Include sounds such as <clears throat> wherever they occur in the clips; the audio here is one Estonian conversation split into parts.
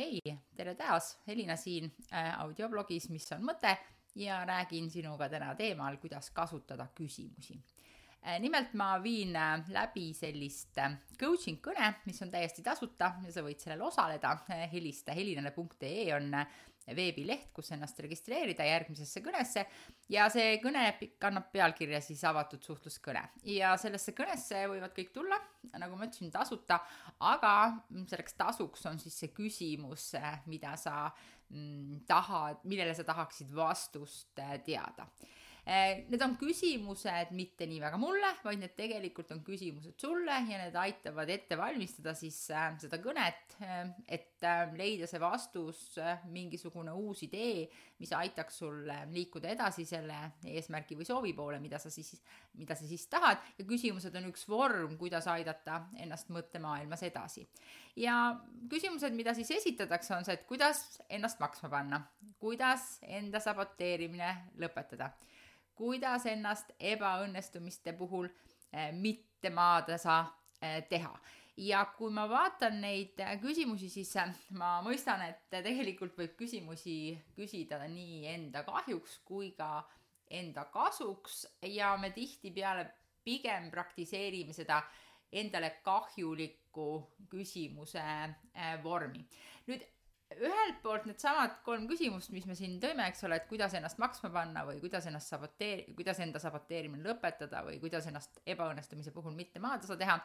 hei, tere taas, Elina siin äh, audioblogis Mis on mõte ja räägin sinuga täna teemal, kuidas kasutada küsimusi äh,. nimelt ma viin äh, läbi sellist coaching kõne, mis on täiesti tasuta ja sa võid sellel osaleda helista helinane.ee on veebileht, kus ennast registreerida järgmisesse kõnesse. Ja see kõne kannab pealkirja siis avatud suhtluskõne. Ja sellesse kõnesse võivad kõik tulla, nagu ma ütlesin, tasuta, aga selleks tasuks on siis see küsimus, mida sa mm, tahad, millele sa tahaksid vastust äh, teada. Eh, need on küsimused mitte nii väga mulle, vaid need tegelikult on küsimused sulle ja need aitavad ette valmistada siis äh, seda kõnet, äh, et äh, leida see vastus, mingisugune uus idee, mis aitaks sul liikuda edasi selle eesmärgi või soovi poole, mida sa siis, mida sa siis tahad ja küsimused on üks vorm, kuidas aidata ennast mõttemaailmas edasi. ja küsimused, mida siis esitatakse, on see, et kuidas ennast maksma panna, kuidas enda saboteerimine lõpetada kuidas ennast ebaõnnestumiste puhul eh, mitte maadasa eh, teha. ja kui ma vaatan neid eh, küsimusi, siis ma mõistan, et tegelikult võib küsimusi küsida nii enda kahjuks kui ka enda kasuks ja me tihtipeale pigem praktiseerime seda endale kahjuliku küsimuse vormi. nüüd ühelt poolt needsamad kolm küsimust, mis me siin tõime, eks ole, et kuidas ennast maksma panna või kuidas ennast saboteeri-, kuidas enda saboteerimine lõpetada või kuidas ennast ebaõnnestumise puhul mitte maatasa teha.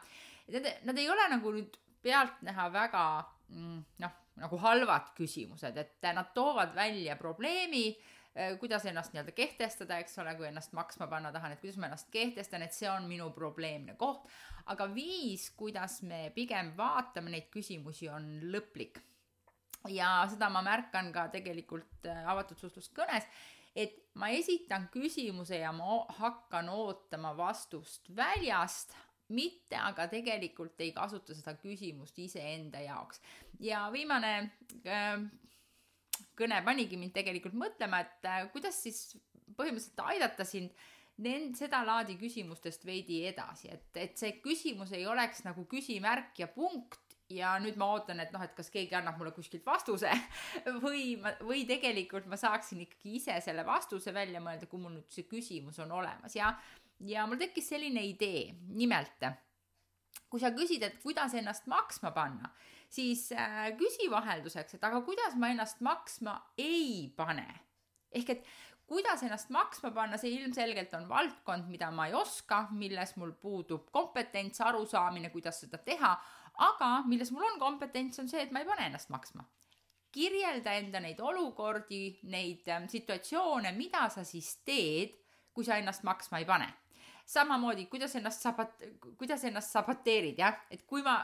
Need, nad ei ole nagu nüüd pealtnäha väga mm, noh, nagu halvad küsimused, et nad toovad välja probleemi, eh, kuidas ennast nii-öelda kehtestada, eks ole, kui ennast maksma panna tahan, et kuidas ma ennast kehtestan, et see on minu probleemne koht. aga viis, kuidas me pigem vaatame neid küsimusi, on lõplik ja seda ma märkan ka tegelikult äh, avatud suhtluskõnes, et ma esitan küsimuse ja ma hakkan ootama vastust väljast, mitte aga tegelikult ei kasuta seda küsimust iseenda jaoks. ja viimane äh, kõne panigi mind tegelikult mõtlema, et äh, kuidas siis põhimõtteliselt aidata sind nend-, sedalaadi küsimustest veidi edasi, et, et see küsimus ei oleks nagu küsimärk ja punkt, ja nüüd ma ootan, et noh, et kas keegi annab mulle kuskilt vastuse <laughs> või ma, või tegelikult ma saaksin ikkagi ise selle vastuse välja mõelda, kui mul nüüd see küsimus on olemas ja, ja mul tekkis selline idee, nimelt kui sa küsid, et kuidas ennast maksma panna, siis äh, küsi vahelduseks, et aga kuidas ma ennast maksma ei pane. ehk et kuidas ennast maksma panna, see ilmselgelt on valdkond, mida ma ei oska, milles mul puudub kompetents, arusaamine, kuidas seda teha aga milles mul on kompetents, on see, et ma ei pane ennast maksma. kirjelda enda neid olukordi, neid ähm, situatsioone, mida sa siis teed, kui sa ennast maksma ei pane. samamoodi, kuidas ennast sabat-, kuidas ennast saboteerid, jah, et kui ma,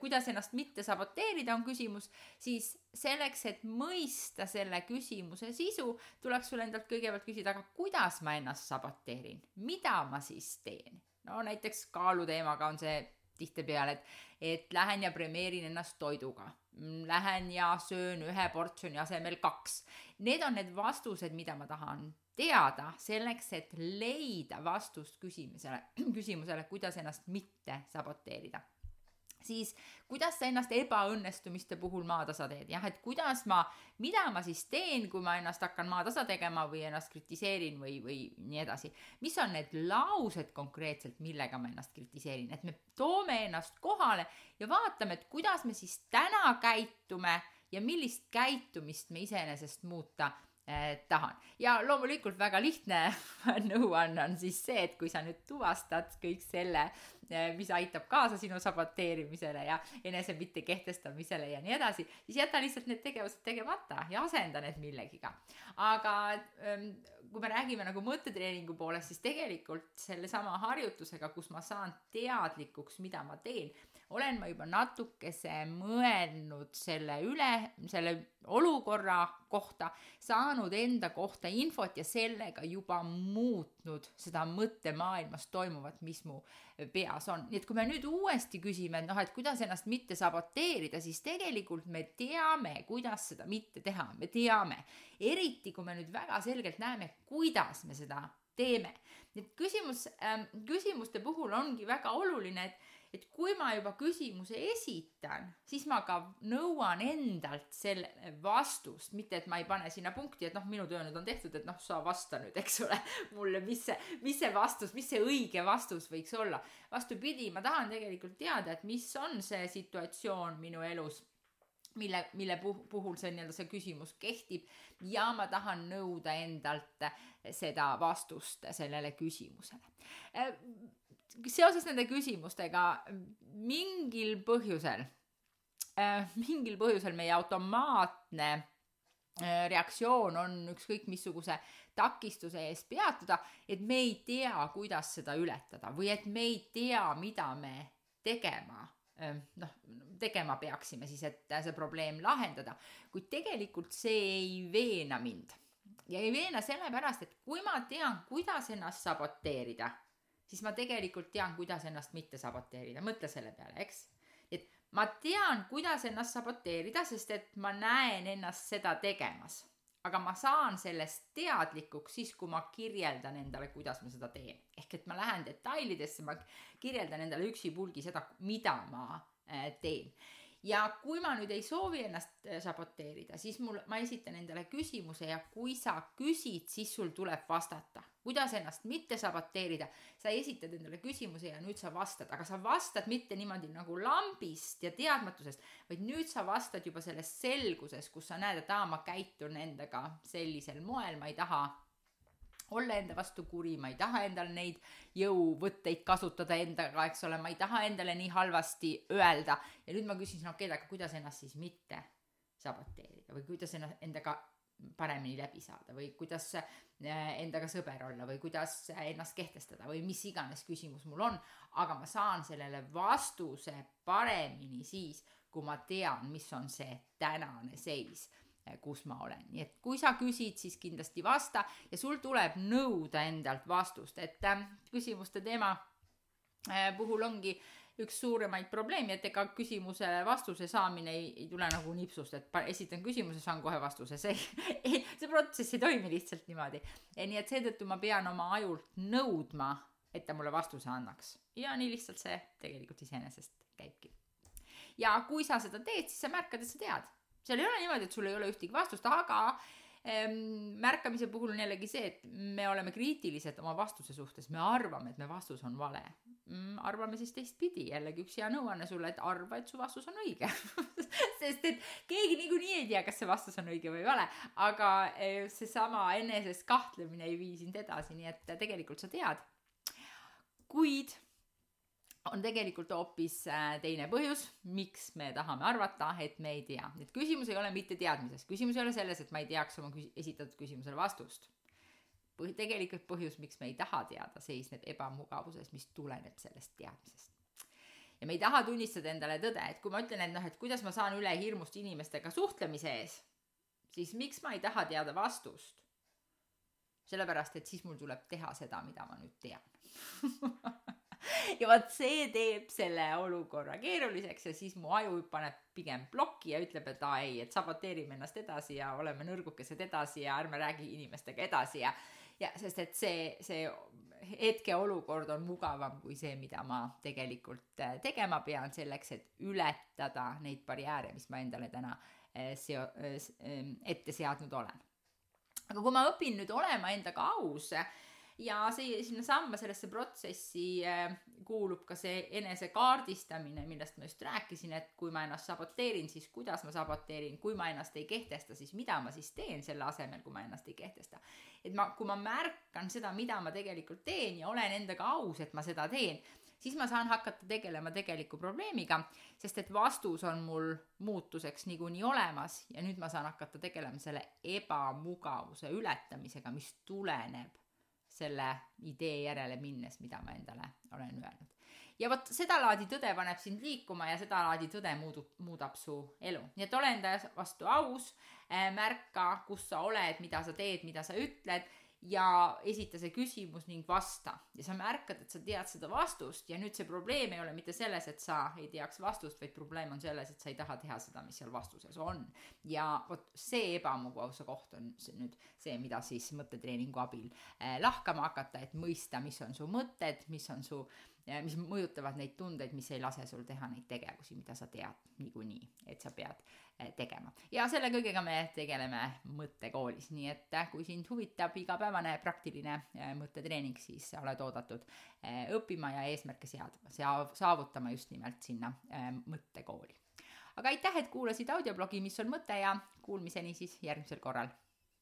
kuidas ennast mitte saboteerida, on küsimus, siis selleks, et mõista selle küsimuse sisu, tuleks sul endalt kõigepealt küsida, aga kuidas ma ennast saboteerin, mida ma siis teen? no näiteks kaaluteemaga on see tihtipeale, et, et lähen ja premeerin ennast toiduga. Lähen ja söön ühe portsjoni asemel kaks. Need on need vastused, mida ma tahan teada selleks, et leida vastust küsimusele, <clears throat> küsimusele, kuidas ennast mitte saboteerida siis kuidas sa ennast ebaõnnestumiste puhul maatasa teed, jah, et kuidas ma, mida ma siis teen, kui ma ennast hakkan maatasa tegema või ennast kritiseerin või, või nii edasi. mis on need laused konkreetselt, millega ma ennast kritiseerin, et me toome ennast kohale ja vaatame, et kuidas me siis täna käitume ja millist käitumist me iseenesest muuta tahan. ja loomulikult väga lihtne <laughs> nõuanne on siis see, et kui sa nüüd tuvastad kõik selle, eh, mis aitab kaasa sinu saboteerimisele ja enese mitte kehtestamisele ja nii edasi, siis jäta lihtsalt need tegevused tegemata ja asenda need millegiga. aga ähm, kui me räägime nagu mõttetreeningu poolest, siis tegelikult sellesama harjutusega, kus ma saan teadlikuks, mida ma teen, olen ma juba natukese mõelnud selle üle, selle olukorra kohta, saanud enda kohta infot ja sellega juba muutnud seda mõttemaailmas toimuvat, mis mu peas on. nii et kui me nüüd uuesti küsime, et noh, et kuidas ennast mitte saboteerida, siis tegelikult me teame, kuidas seda mitte teha, me teame. eriti kui me nüüd väga selgelt näeme, kuidas me seda teeme. nii et küsimus ähm,, küsimuste puhul ongi väga oluline, et et kui ma juba küsimuse esitan, siis ma ka nõuan endalt selle vastust, mitte et ma ei pane sinna punkti, et noh, minu töö nüüd on tehtud, et noh, sa vasta nüüd, eks ole, <laughs> mulle, mis see, mis see vastus, mis see õige vastus võiks olla. vastupidi, ma tahan tegelikult teada, et mis on see situatsioon minu elus mille, mille puhul see nii-öelda see küsimus kehtib ja ma tahan nõuda endalt seda vastust sellele küsimusele seoses nende küsimustega mingil põhjusel äh,, mingil põhjusel meie automaatne äh, reaktsioon on ükskõik missuguse takistuse ees peatuda, et me ei tea, kuidas seda ületada või et me ei tea, mida me tegema äh, noh, tegema peaksime siis, et see probleem lahendada, kuid tegelikult see ei veena mind. ja ei veena sellepärast, et kui ma tean, kuidas ennast saboteerida siis ma tegelikult tean, kuidas ennast mitte saboteerida, mõtle selle peale, eks. et ma tean, kuidas ennast saboteerida, sest et ma näen ennast seda tegemas. aga ma saan sellest teadlikuks siis, kui ma kirjeldan endale, kuidas ma seda teen. ehk et ma lähen detailidesse, ma kirjeldan endale üksipulgi seda, mida ma äh, teen ja kui ma nüüd ei soovi ennast äh, saboteerida, siis mul, ma esitan endale küsimuse ja kui sa küsid, siis sul tuleb vastata. Kuidas ennast mitte saboteerida, sa esitad endale küsimuse ja nüüd sa vastad, aga sa vastad mitte niimoodi nagu lambist ja teadmatusest, vaid nüüd sa vastad juba selles selguses, kus sa näed, et aa, ma käitun endaga sellisel moel, ma ei taha olla enda vastu kuri, ma ei taha endal neid jõuvõtteid kasutada endaga, eks ole, ma ei taha endale nii halvasti öelda. ja nüüd ma küsisin, okei okay,, aga kuidas ennast siis mitte saboteerida või kuidas ennast, endaga paremini läbi saada või kuidas äh, endaga sõber olla või kuidas ennast kehtestada või mis iganes küsimus mul on, aga ma saan sellele vastuse paremini siis, kui ma tean, mis on see tänane seis Eh, kus ma olen, nii et kui sa küsid, siis kindlasti vasta ja sul tuleb nõuda endalt vastust, et äh, küsimuste teema äh, puhul ongi üks suuremaid probleeme, et ega küsimusele vastuse saamine ei, ei tule nagu nipsust, et esitan küsimuse, saan kohe vastuse, see <laughs> ei, see protsess ei toimi lihtsalt niimoodi. nii et seetõttu ma pean oma ajult nõudma, et ta mulle vastuse annaks ja nii lihtsalt see tegelikult iseenesest käibki. ja kui sa seda teed, siis sa märkad, et sa tead seal ei ole niimoodi, et sul ei ole ühtegi vastust, aga märkamise puhul on jällegi see, et me oleme kriitilised oma vastuse suhtes, me arvame, et me vastus on vale mm,. arvame siis teistpidi, jällegi üks hea nõuanne sulle, et arva, et su vastus on õige <laughs> sest et keegi niikuinii ei tea, kas see vastus on õige või vale, aga eh, seesama eneses kahtlemine ei vii sind edasi, nii et tegelikult sa tead. kuid on tegelikult hoopis äh, teine põhjus, miks me tahame arvata, et me ei tea. et küsimus ei ole mitte teadmises, küsimus ei ole selles, et ma ei teaks oma küs esitatud küsimusele vastust. Põh-, tegelikult põhjus, miks me ei taha teada, seisneb ebamugavuses, mis tuleneb sellest teadmisest. ja me ei taha tunnistada endale tõde, et kui ma ütlen, et noh, et kuidas ma saan üle hirmust inimestega suhtlemise ees, siis miks ma ei taha teada vastust? sellepärast, et siis mul tuleb teha seda, mida ma nüüd tean ja vot see teeb selle olukorra keeruliseks ja siis mu aju paneb pigem plokki ja ütleb, et aa ei, et saboteerime ennast edasi ja oleme nõrgukesed edasi ja ärme räägi inimestega edasi ja ja sest et see, see hetkeolukord on mugavam kui see, mida ma tegelikult äh, tegema pean selleks, et ületada neid barjääre, mis ma endale täna äh, seo-, äh, ette seadnud olen. aga kui ma õpin nüüd olema endaga aus, ja see sinnasamma sellesse protsessi äh, kuulub ka see enesekaardistamine, millest ma just rääkisin, et kui ma ennast saboteerin, siis kuidas ma saboteerin, kui ma ennast ei kehtesta, siis mida ma siis teen selle asemel, kui ma ennast ei kehtesta. et ma, kui ma märkan seda, mida ma tegelikult teen ja olen endaga aus, et ma seda teen, siis ma saan hakata tegelema tegeliku probleemiga, sest et vastus on mul muutuseks niikuinii olemas ja nüüd ma saan hakata tegelema selle ebamugavuse ületamisega, mis tuleneb selle idee järele minnes, mida ma endale olen öelnud. ja vot sedalaadi tõde paneb sind liikuma ja sedalaadi tõde muudub, muudab su elu. nii et ole enda vastu aus äh,, märka, kus sa oled, mida sa teed, mida sa ütled ja esita see küsimus ning vasta. ja sa märkad, et sa tead seda vastust ja nüüd see probleem ei ole mitte selles, et sa ei teaks vastust, vaid probleem on selles, et sa ei taha teha seda, mis seal vastuses on. ja vot see ebamugavuse koht on see nüüd see, mida siis mõttetreeningu abil eh, lahkama hakata, et mõista, mis on su mõtted, mis on su mis mõjutavad neid tundeid, mis ei lase sul teha neid tegevusi, mida sa tead niikuinii, et sa pead eh, tegema. ja selle kõigega me tegeleme mõttekoolis, nii et kui sind huvitab igapäevane praktiline mõttetreening, siis sa oled oodatud õppima ja eesmärke seadma, saavutama just nimelt sinna mõttekooli. Aga aitäh, et kuulasid audioblogi, mis on mõte ja kuulmiseni siis järgmisel korral